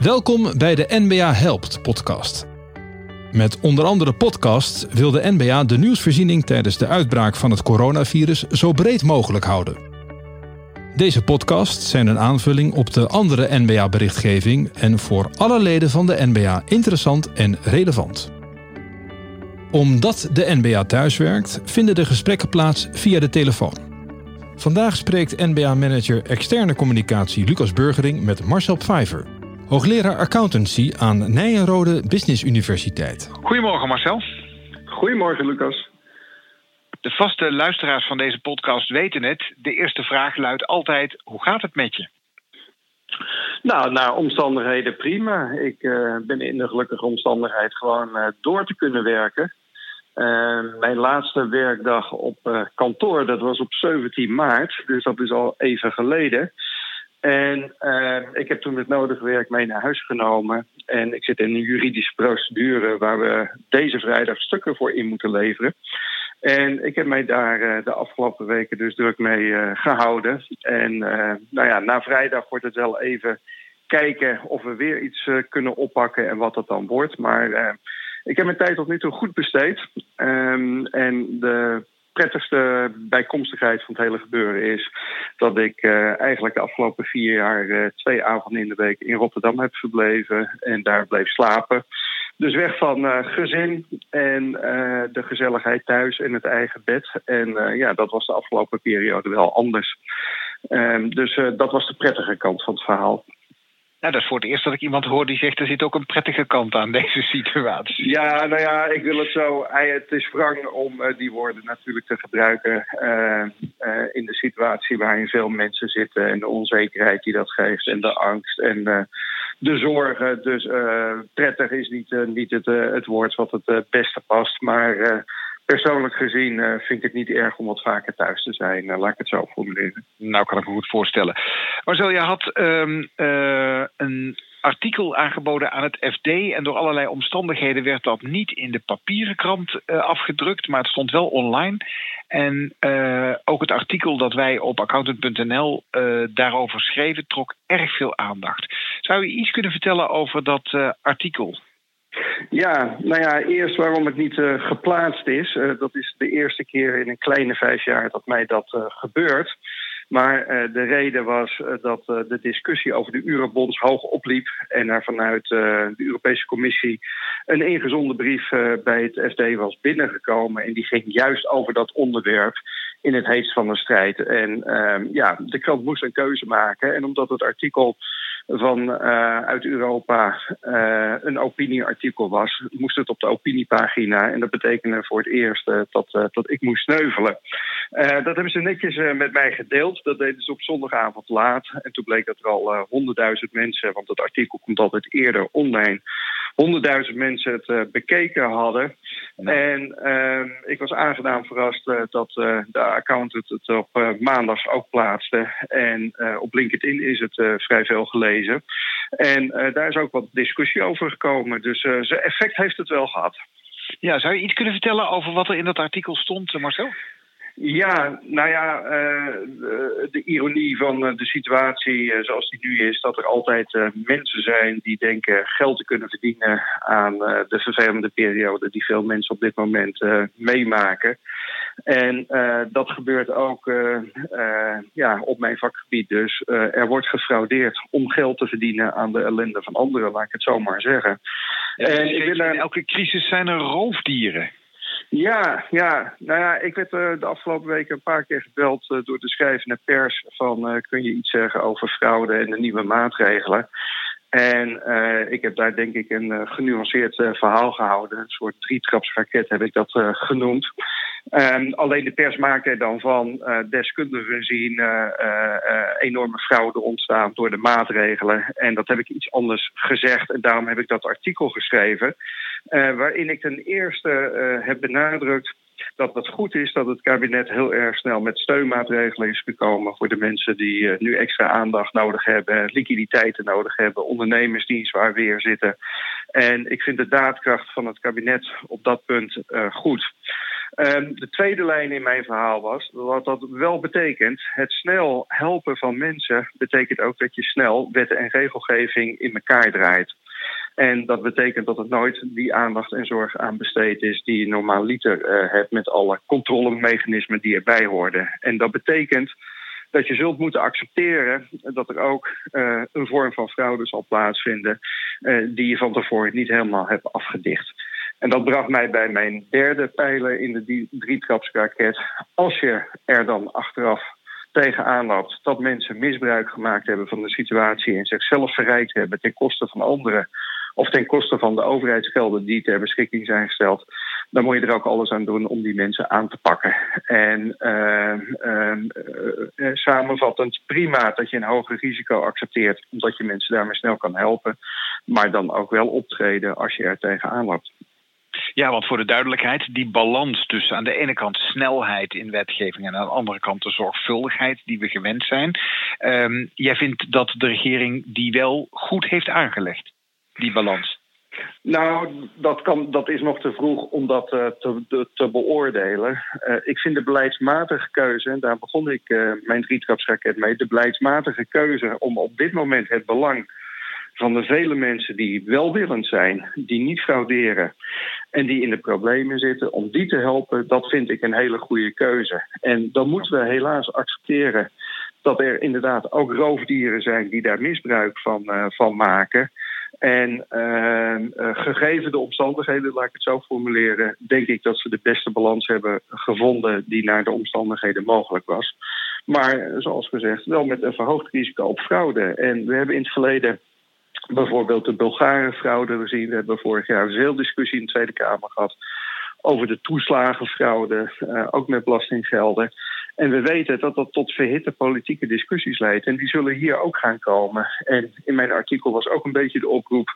Welkom bij de NBA Helpt podcast. Met onder andere podcasts wil de NBA de nieuwsvoorziening tijdens de uitbraak van het coronavirus zo breed mogelijk houden. Deze podcasts zijn een aanvulling op de andere NBA-berichtgeving en voor alle leden van de NBA interessant en relevant. Omdat de NBA thuiswerkt, vinden de gesprekken plaats via de telefoon. Vandaag spreekt NBA-manager externe communicatie Lucas Burgering met Marcel Pfeiffer, hoogleraar accountancy aan Nijenrode Business Universiteit. Goedemorgen Marcel. Goedemorgen Lucas. De vaste luisteraars van deze podcast weten het. De eerste vraag luidt altijd: hoe gaat het met je? Nou, naar omstandigheden prima. Ik uh, ben in de gelukkige omstandigheid gewoon uh, door te kunnen werken. Uh, mijn laatste werkdag op kantoor, dat was op 17 maart, dus dat is al even geleden. En ik heb toen het nodige werk mee naar huis genomen. En ik zit in een juridische procedure waar we deze vrijdag stukken voor in moeten leveren. En ik heb mij daar uh, de afgelopen weken dus druk mee uh, gehouden. En nou ja, na vrijdag wordt het wel even kijken of we weer iets kunnen oppakken en wat dat dan wordt. Maar ik heb mijn tijd tot nu toe goed besteed. Um, en de prettigste bijkomstigheid van het hele gebeuren is dat ik eigenlijk de afgelopen vier jaar twee avonden in de week in Rotterdam heb verbleven en daar bleef slapen. Dus weg van uh, gezin en de gezelligheid thuis in het eigen bed. En ja, dat was de afgelopen periode wel anders. Ehm, dus dat was de prettige kant van het verhaal. Nou, dat is voor het eerst dat ik iemand hoor die zegt... er zit ook een prettige kant aan deze situatie. Ja, nou ja, ik wil het zo... Het is wrang om die woorden natuurlijk te gebruiken... in de situatie waarin veel mensen zitten... en de onzekerheid die dat geeft en de angst... en de zorgen. Dus prettig is niet, niet het, het woord wat het beste past. Maar persoonlijk gezien vind ik het niet erg om wat vaker thuis te zijn. laat ik het zo formuleren. Nou, kan ik me goed voorstellen. Marcel, je had um, een artikel aangeboden aan het FD. En door allerlei omstandigheden werd dat niet in de papieren krant afgedrukt, maar het stond wel online. En ook het artikel dat wij op accountant.nl daarover schreven, trok erg veel aandacht. Zou je iets kunnen vertellen over dat artikel? Ja, nou ja, eerst waarom het niet uh, geplaatst is. Uh, dat is de eerste keer in een kleine vijf jaar dat mij dat uh, gebeurt. Maar de reden was dat de discussie over de eurobonds hoog opliep en er vanuit de Europese Commissie een ingezonden brief bij het FD was binnengekomen. En die ging juist over dat onderwerp in het heetst van de strijd. En ja, de krant moest een keuze maken. En omdat het artikel van uh, uit Europa uh, een opinieartikel was, moest het op de opiniepagina. En dat betekende voor het eerst uh, dat, dat ik moest sneuvelen. dat hebben ze netjes met mij gedeeld. Dat deden ze op zondagavond laat. En toen bleek dat er al honderdduizend mensen, want het artikel komt altijd eerder online, honderdduizend mensen het bekeken hadden. Nou. En ik was aangenaam verrast dat de accountant het op maandag ook plaatste. En op LinkedIn is het vrij veel En uh, daar is ook wat discussie over gekomen. Dus uh, zijn effect heeft het wel gehad. Ja, zou je iets kunnen vertellen over wat er in dat artikel stond, Marcel? Ja, nou ja, uh, de, ironie van de situatie uh, zoals die nu is, dat er altijd mensen zijn die denken geld te kunnen verdienen aan de vervelende periode die veel mensen op dit moment meemaken. En dat gebeurt ook ja, op mijn vakgebied dus. er wordt gefraudeerd om geld te verdienen aan de ellende van anderen, laat ik het zo maar zeggen. Ja, en ik wil in elke crisis zijn er roofdieren. Ja, ja. Nou ja, ik werd uh, de afgelopen weken een paar keer gebeld uh, door de schrijvende pers van uh, kun je iets zeggen over fraude en de nieuwe maatregelen. En ik heb daar denk ik een genuanceerd verhaal gehouden. Een soort drietrapsraket heb ik dat genoemd. Um, alleen de pers maakt er dan van, uh, deskundigen zien enorme fraude ontstaan door de maatregelen. En dat heb ik iets anders gezegd en daarom heb ik dat artikel geschreven. Waarin ik ten eerste heb benadrukt dat het goed is dat het kabinet heel erg snel met steunmaatregelen is gekomen voor de mensen die uh, nu extra aandacht nodig hebben, liquiditeiten nodig hebben, ondernemers die zwaar weer zitten. En ik vind de daadkracht van het kabinet op dat punt goed. Ehm, de tweede lijn in mijn verhaal was, wat dat wel betekent, het snel helpen van mensen betekent ook dat je snel wetten en regelgeving in elkaar draait. En dat betekent dat het nooit die aandacht en zorg aan besteed is die je normaal liter uh, hebt met alle controlemechanismen die erbij hoorden. En dat betekent dat je zult moeten accepteren dat er ook uh, een vorm van fraude zal plaatsvinden uh, die je van tevoren niet helemaal hebt afgedicht. En dat bracht mij bij mijn derde pijler in de drietrapsraket. Als je er dan achteraf tegenaan loopt dat mensen misbruik gemaakt hebben van de situatie en zichzelf verrijkt hebben ten koste van anderen of ten koste van de overheidsgelden die ter beschikking zijn gesteld, dan moet je er ook alles aan doen om die mensen aan te pakken. En uh, uh, uh, samenvattend, prima dat je een hoger risico accepteert, omdat je mensen daarmee snel kan helpen, maar dan ook wel optreden als je er tegenaan loopt. Ja, want voor de duidelijkheid, die balans tussen aan de ene kant snelheid in wetgeving en aan de andere kant de zorgvuldigheid die we gewend zijn. Um, jij vindt dat de regering die wel goed heeft aangelegd, die balans? Nou, dat, kan, dat is nog te vroeg om dat uh, te, te, beoordelen. Uh, ik vind de beleidsmatige keuze, en daar begon ik uh, mijn drietrapsraket mee, de beleidsmatige keuze om op dit moment het belang van de vele mensen die welwillend zijn, die niet frauderen en die in de problemen zitten, om die te helpen, dat vind ik een hele goede keuze. En dan moeten we helaas accepteren dat er inderdaad ook roofdieren zijn die daar misbruik van, van maken. En uh, gegeven de omstandigheden, laat ik het zo formuleren, denk ik dat ze de beste balans hebben gevonden die naar de omstandigheden mogelijk was. Maar zoals gezegd, wel met een verhoogd risico op fraude. En we hebben in het verleden bijvoorbeeld de Bulgare fraude gezien. We hebben vorig jaar veel discussie in de Tweede Kamer gehad over de toeslagenfraude, uh, ook met belastinggelden. En we weten dat dat tot verhitte politieke discussies leidt. En die zullen hier ook gaan komen. En in mijn artikel was ook een beetje de oproep,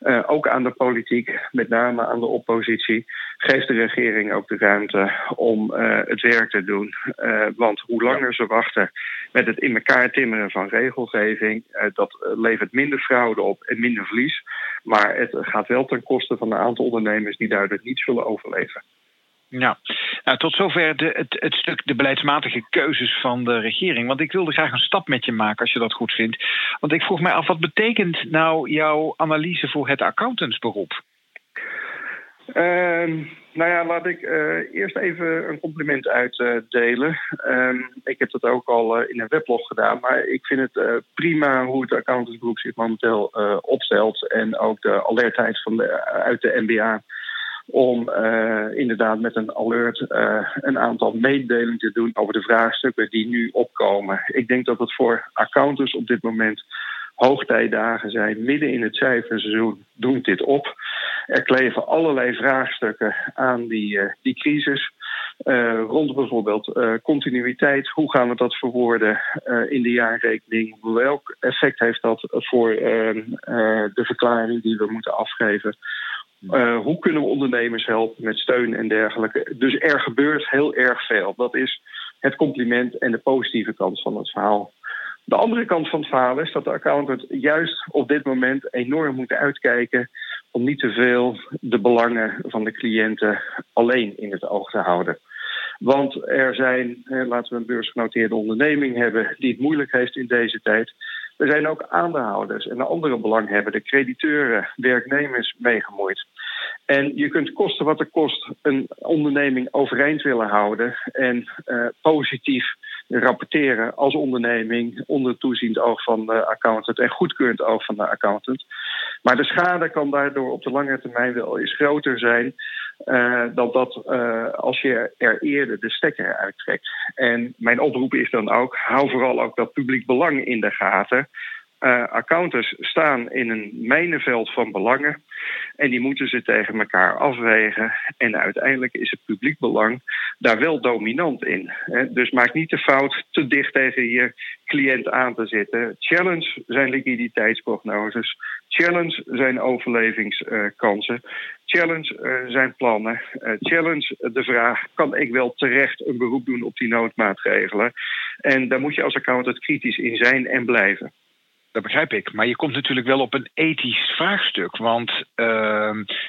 uh, ook aan de politiek, met name aan de oppositie. Geef de regering ook de ruimte om uh, het werk te doen. Uh, want hoe langer ze wachten met het in elkaar timmeren van regelgeving, dat levert minder fraude op en minder verlies. Maar het gaat wel ten koste van een aantal ondernemers die duidelijk niet zullen overleven. Ja, nou, tot zover de, het, het, stuk de beleidsmatige keuzes van de regering. Want ik wilde graag een stap met je maken als je dat goed vindt. Want ik vroeg mij af, wat betekent nou jouw analyse voor het accountantsberoep? Uh, nou ja, laat ik uh, eerst even een compliment uitdelen. Uh, ik heb dat ook al uh, in een weblog gedaan, maar ik vind het uh, prima hoe het accountantsberoep zich momenteel opstelt. En ook de alertheid van de, uit de MBA om uh, inderdaad met een alert uh, een aantal mededelingen te doen over de vraagstukken die nu opkomen. Ik denk dat het voor accountants op dit moment hoogtijdagen zijn. Midden in het cijferseizoen doet dit op. Er kleven allerlei vraagstukken aan die, uh, die crisis. Rond bijvoorbeeld continuïteit. Hoe gaan we dat verwoorden in de jaarrekening? Welk effect heeft dat voor de verklaring die we moeten afgeven? Uh, hoe kunnen we ondernemers helpen met steun en dergelijke? Dus er gebeurt heel erg veel. Dat is het compliment en de positieve kant van het verhaal. De andere kant van het verhaal is dat de accountant juist op dit moment enorm moet uitkijken om niet te veel de belangen van de cliënten alleen in het oog te houden. Want er zijn, laten we een beursgenoteerde onderneming hebben die het moeilijk heeft in deze tijd. Er zijn ook aandeelhouders en andere belanghebbenden, crediteuren, werknemers meegemoeid. En je kunt kosten wat het kost een onderneming overeind willen houden en uh, positief rapporteren als onderneming onder toeziend oog van de accountant en goedkeurend oog van de accountant. Maar de schade kan daardoor op de lange termijn wel eens groter zijn uh, dan dat uh, als je er eerder de stekker uittrekt. En mijn oproep is dan ook: hou vooral ook dat publiek belang in de gaten. Uh, accountants staan in een mijnenveld van belangen en die moeten ze tegen elkaar afwegen. En uiteindelijk is het publiek belang daar wel dominant in. Hè? Dus maak niet de fout te dicht tegen je cliënt aan te zitten. Challenge zijn liquiditeitsprognoses. Challenge zijn overlevingskansen. Challenge uh, zijn plannen. Challenge de vraag: kan ik wel terecht een beroep doen op die noodmaatregelen? En daar moet je als accountant kritisch in zijn en blijven. Dat begrijp ik. Maar je komt natuurlijk wel op een ethisch vraagstuk. Want, uh,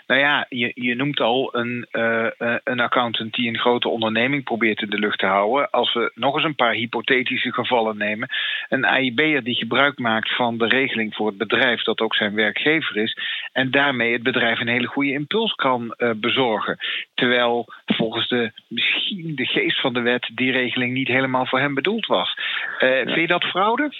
nou ja, je, je noemt al een, uh, een accountant die een grote onderneming probeert in de lucht te houden. Als we nog eens een paar hypothetische gevallen nemen. Een AIB'er die gebruik maakt van de regeling voor het bedrijf dat ook zijn werkgever is. En daarmee het bedrijf een hele goede impuls kan uh, bezorgen. Terwijl volgens de, misschien de geest van de wet die regeling niet helemaal voor hem bedoeld was. Ja. Vind je dat fraude?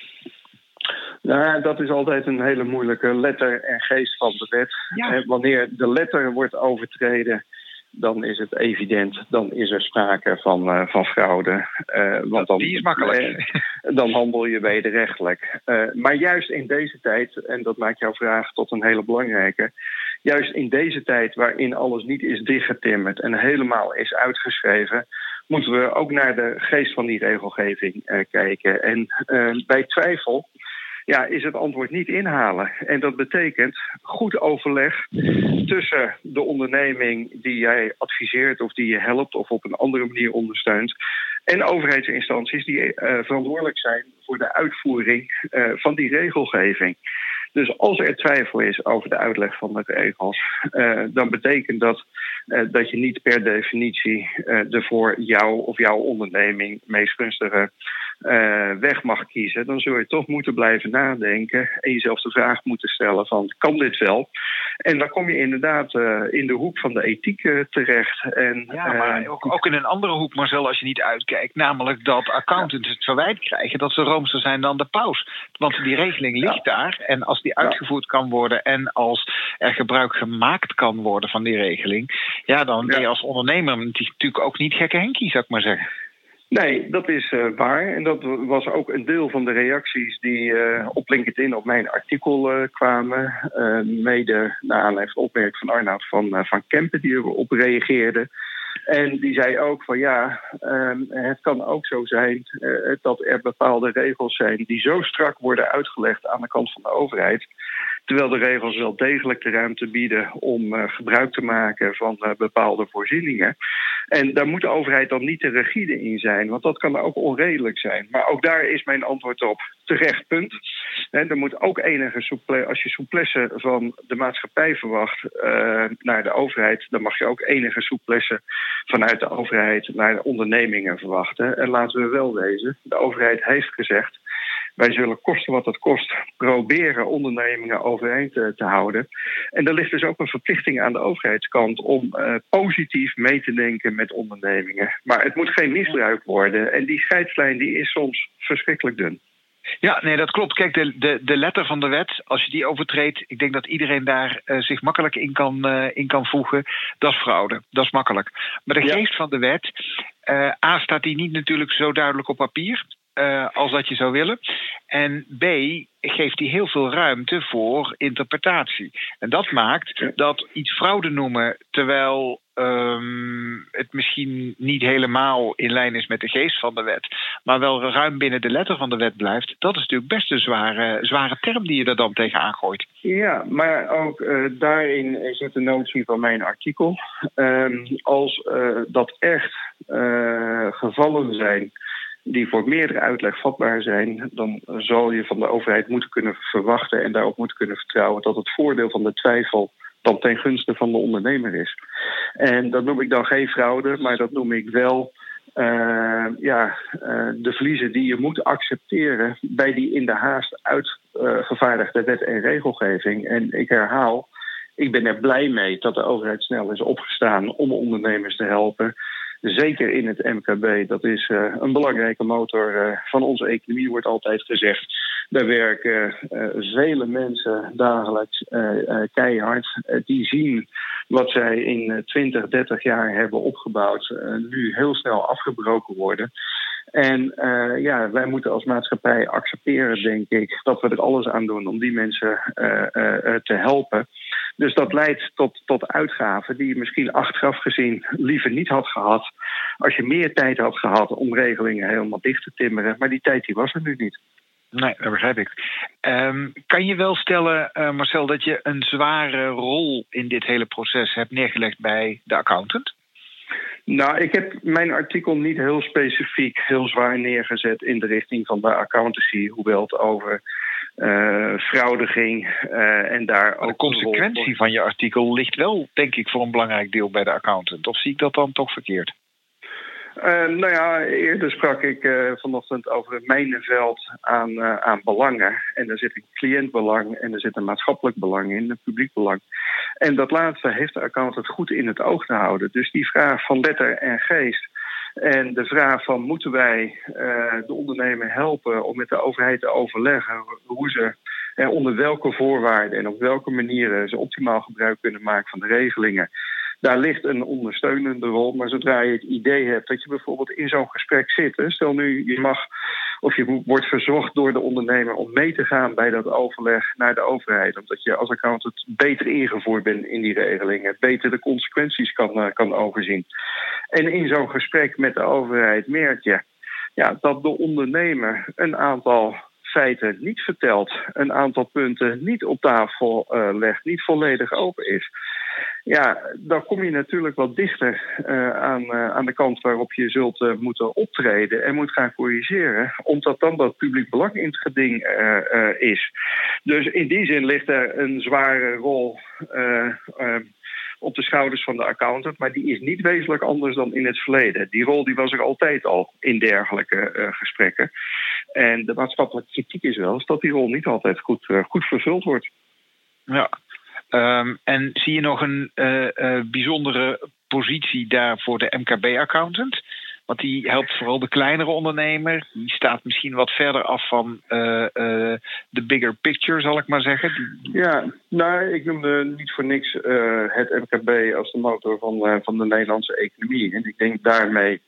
Nou, dat is altijd een hele moeilijke letter en geest van de wet. Ja. Wanneer de letter wordt overtreden, dan is het evident, dan is er sprake van, uh, van fraude. Uh, want dan, die is makkelijk. Uh, dan handel je wederrechtelijk. maar juist in deze tijd, en dat maakt jouw vraag tot een hele belangrijke. Juist in deze tijd waarin alles niet is dichtgetimmerd en helemaal is uitgeschreven, moeten we ook naar de geest van die regelgeving kijken. En bij twijfel ja, is het antwoord niet inhalen. En dat betekent goed overleg tussen de onderneming die jij adviseert of die je helpt of op een andere manier ondersteunt. En overheidsinstanties die uh, verantwoordelijk zijn voor de uitvoering uh, van die regelgeving. Dus als er twijfel is over de uitleg van de regels, uh, dan betekent dat dat je niet per definitie de voor jou of jouw onderneming meest gunstige weg mag kiezen, dan zul je toch moeten blijven nadenken en jezelf de vraag moeten stellen van kan dit wel? En dan kom je inderdaad in de hoek van de ethiek terecht. En, ja, maar ook, ook, in een andere hoek, Marcel, als je niet uitkijkt, namelijk dat accountants ja. het verwijt krijgen dat ze roomser zijn dan de paus. Want die regeling ligt ja. daar en als die uitgevoerd kan worden en als er gebruik gemaakt kan worden van die regeling, ja, dan ben je als ondernemer natuurlijk ook niet gekke Henkie, zou ik maar zeggen. Nee, dat is uh, waar. En dat was ook een deel van de reacties die uh, op LinkedIn op mijn artikel uh, kwamen. mede naar aanleiding van opmerking van Arnoud van, van Kempen, die erop reageerde. En die zei ook van ja, um, het kan ook zo zijn uh, dat er bepaalde regels zijn die zo strak worden uitgelegd aan de kant van de overheid. Terwijl de regels wel degelijk de ruimte bieden om uh, gebruik te maken van uh, bepaalde voorzieningen. En daar moet de overheid dan niet te rigide in zijn, want dat kan ook onredelijk zijn. Maar ook daar is mijn antwoord op terecht punt. En er moet ook enige souplesse, als je souplesse van de maatschappij verwacht uh, naar de overheid, dan mag je ook enige souplesse vanuit de overheid naar de ondernemingen verwachten. En laten we wel wezen, de overheid heeft gezegd wij zullen kosten wat het kost proberen ondernemingen overeind te, te, houden. En er ligt dus ook een verplichting aan de overheidskant om uh, positief mee te denken met ondernemingen. Maar het moet geen misbruik worden. En die scheidslijn die is soms verschrikkelijk dun. Ja, nee, dat klopt. Kijk, de, de, de letter van de wet, als je die overtreedt, ik denk dat iedereen daar uh, zich makkelijk in kan, uh, in kan voegen. Dat is fraude. Dat is makkelijk. Maar de geest ja. van de wet, uh, A staat die niet natuurlijk zo duidelijk op papier uh, als dat je zou willen. En B geeft hij heel veel ruimte voor interpretatie. En dat maakt dat iets fraude noemen, terwijl um, het misschien niet helemaal in lijn is met de geest van de wet, maar wel ruim binnen de letter van de wet blijft, dat is natuurlijk best een zware, zware term die je er dan tegenaan gooit. Ja, maar ook uh, daarin zit de notie van mijn artikel. Um, als uh, dat echt gevallen zijn die voor meerdere uitleg vatbaar zijn, dan zal je van de overheid moeten kunnen verwachten en daarop moeten kunnen vertrouwen dat het voordeel van de twijfel dan ten gunste van de ondernemer is. En dat noem ik dan geen fraude, maar dat noem ik wel uh, ja, uh, de verliezen die je moet accepteren bij die in de haast uitgevaardigde wet en regelgeving. En ik herhaal, ik ben er blij mee dat de overheid snel is opgestaan om ondernemers te helpen. Zeker in het MKB, dat is uh, een belangrijke motor uh, van onze economie, wordt altijd gezegd. Daar werken uh, vele mensen dagelijks keihard. die zien wat zij in 20, 30 jaar hebben opgebouwd, nu heel snel afgebroken worden. En ja, wij moeten als maatschappij accepteren, denk ik, dat we er alles aan doen om die mensen te helpen. Dus dat leidt tot, tot uitgaven die je misschien achteraf gezien liever niet had gehad. Als je meer tijd had gehad om regelingen helemaal dicht te timmeren. Maar die tijd die was er nu niet. Nee, dat begrijp ik. Um, kan je wel stellen, Marcel, dat je een zware rol in dit hele proces hebt neergelegd bij de accountant? Nou, ik heb mijn artikel niet heel specifiek heel zwaar neergezet in de richting van de accountancy, hoewel het over fraude ging. en daar ook de consequentie van je artikel ligt wel, denk ik, voor een belangrijk deel bij de accountant. Of zie ik dat dan toch verkeerd? Uh, nou ja, eerder sprak ik uh, vanochtend over het mijnenveld aan, uh, aan belangen. En daar zit een cliëntbelang en er zit een maatschappelijk belang in, een publiek belang. En dat laatste heeft de accountant goed in het oog te houden. Dus die vraag van letter en geest. En de vraag van moeten wij de ondernemer helpen om met de overheid te overleggen hoe ze onder welke voorwaarden en op welke manieren ze optimaal gebruik kunnen maken van de regelingen daar ligt een ondersteunende rol. Maar zodra je het idee hebt dat je bijvoorbeeld in zo'n gesprek zit. Stel nu, je mag of je wordt verzocht door de ondernemer om mee te gaan bij dat overleg naar de overheid. Omdat je als accountant beter ingevoerd bent in die regelingen, beter de consequenties kan, uh, kan overzien. En in zo'n gesprek met de overheid merk je ja, dat de ondernemer een aantal feiten niet vertelt, een aantal punten niet op tafel uh, legt, niet volledig open is. Ja, dan kom je natuurlijk wat dichter uh, aan, uh, aan de kant waarop je zult moeten optreden en moet gaan corrigeren, omdat dan dat publiek belang in het geding is. Dus in die zin ligt er een zware rol op de schouders van de accountant. Maar die is niet wezenlijk anders dan in het verleden. Die rol die was er altijd al in dergelijke gesprekken. En de maatschappelijke kritiek is wel dat die rol niet altijd goed, goed vervuld wordt. Ja. Um, en zie je nog een uh, bijzondere positie daar voor de MKB-accountant? Want die helpt vooral de kleinere ondernemer. Die staat misschien wat verder af van uh, de bigger picture, zal ik maar zeggen. Ja, nou, ik noemde niet voor niks het MKB als de motor van, van de Nederlandse economie. En ik denk daarmee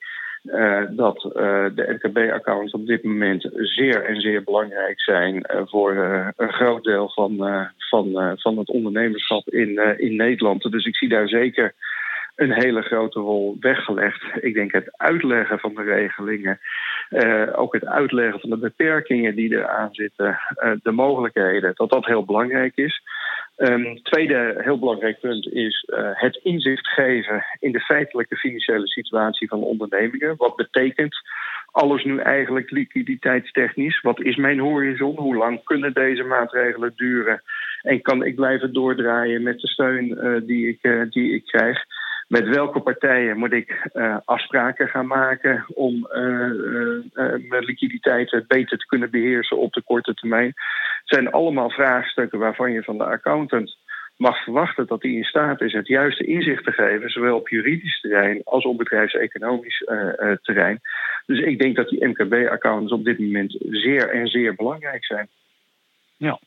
dat de MKB-accounts op dit moment zeer en zeer belangrijk zijn voor een groot deel van, van, van het ondernemerschap in, in Nederland. Dus ik zie daar zeker een hele grote rol weggelegd. Ik denk het uitleggen van de regelingen, uh, ook het uitleggen van de beperkingen die eraan zitten, uh, de mogelijkheden, dat dat heel belangrijk is. Um, tweede heel belangrijk punt is uh, het inzicht geven in de feitelijke financiële situatie van ondernemingen. Wat betekent alles nu eigenlijk liquiditeitstechnisch? Wat is mijn horizon? Hoe lang kunnen deze maatregelen duren? En kan ik blijven doordraaien met de steun die, ik, die ik krijg? Met welke partijen moet ik uh, afspraken gaan maken om uh, uh, mijn liquiditeit beter te kunnen beheersen op de korte termijn. Het zijn allemaal vraagstukken waarvan je van de accountant mag verwachten dat hij in staat is het juiste inzicht te geven, zowel op juridisch terrein als op bedrijfseconomisch terrein. Dus ik denk dat die MKB-accountants op dit moment zeer en zeer belangrijk zijn. Ja,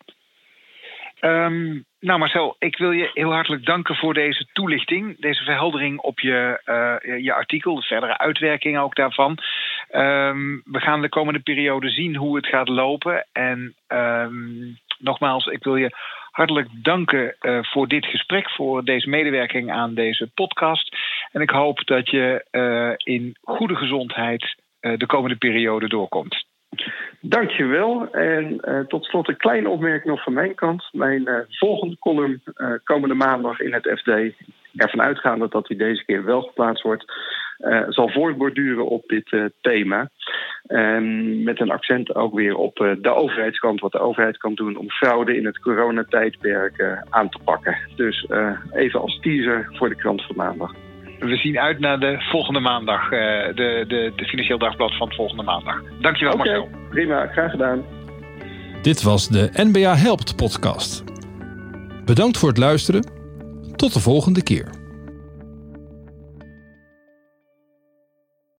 Um, nou Marcel, ik wil je heel hartelijk danken voor deze toelichting, deze verheldering op je, uh, je artikel, de verdere uitwerking ook daarvan. Um, we gaan de komende periode zien hoe het gaat lopen. En um, nogmaals, ik wil je hartelijk danken uh, voor dit gesprek, voor deze medewerking aan deze podcast. En ik hoop dat je uh, in goede gezondheid de komende periode doorkomt. Dankjewel. En uh, tot slot een kleine opmerking nog van mijn kant. Mijn uh, volgende column uh, komende maandag in het FD, ervan uitgaande dat die deze keer wel geplaatst wordt, zal voortborduren op dit thema. Met een accent ook weer op de overheidskant, wat de overheid kan doen om fraude in het coronatijdperk aan te pakken. Dus even als teaser voor de krant van maandag we zien uit naar de volgende maandag. Uh, de, de, de Financieel Dagblad van volgende maandag. Dankjewel okay, Marcel. Prima, graag gedaan. Dit was de NBA Helpt podcast. Bedankt voor het luisteren. Tot de volgende keer.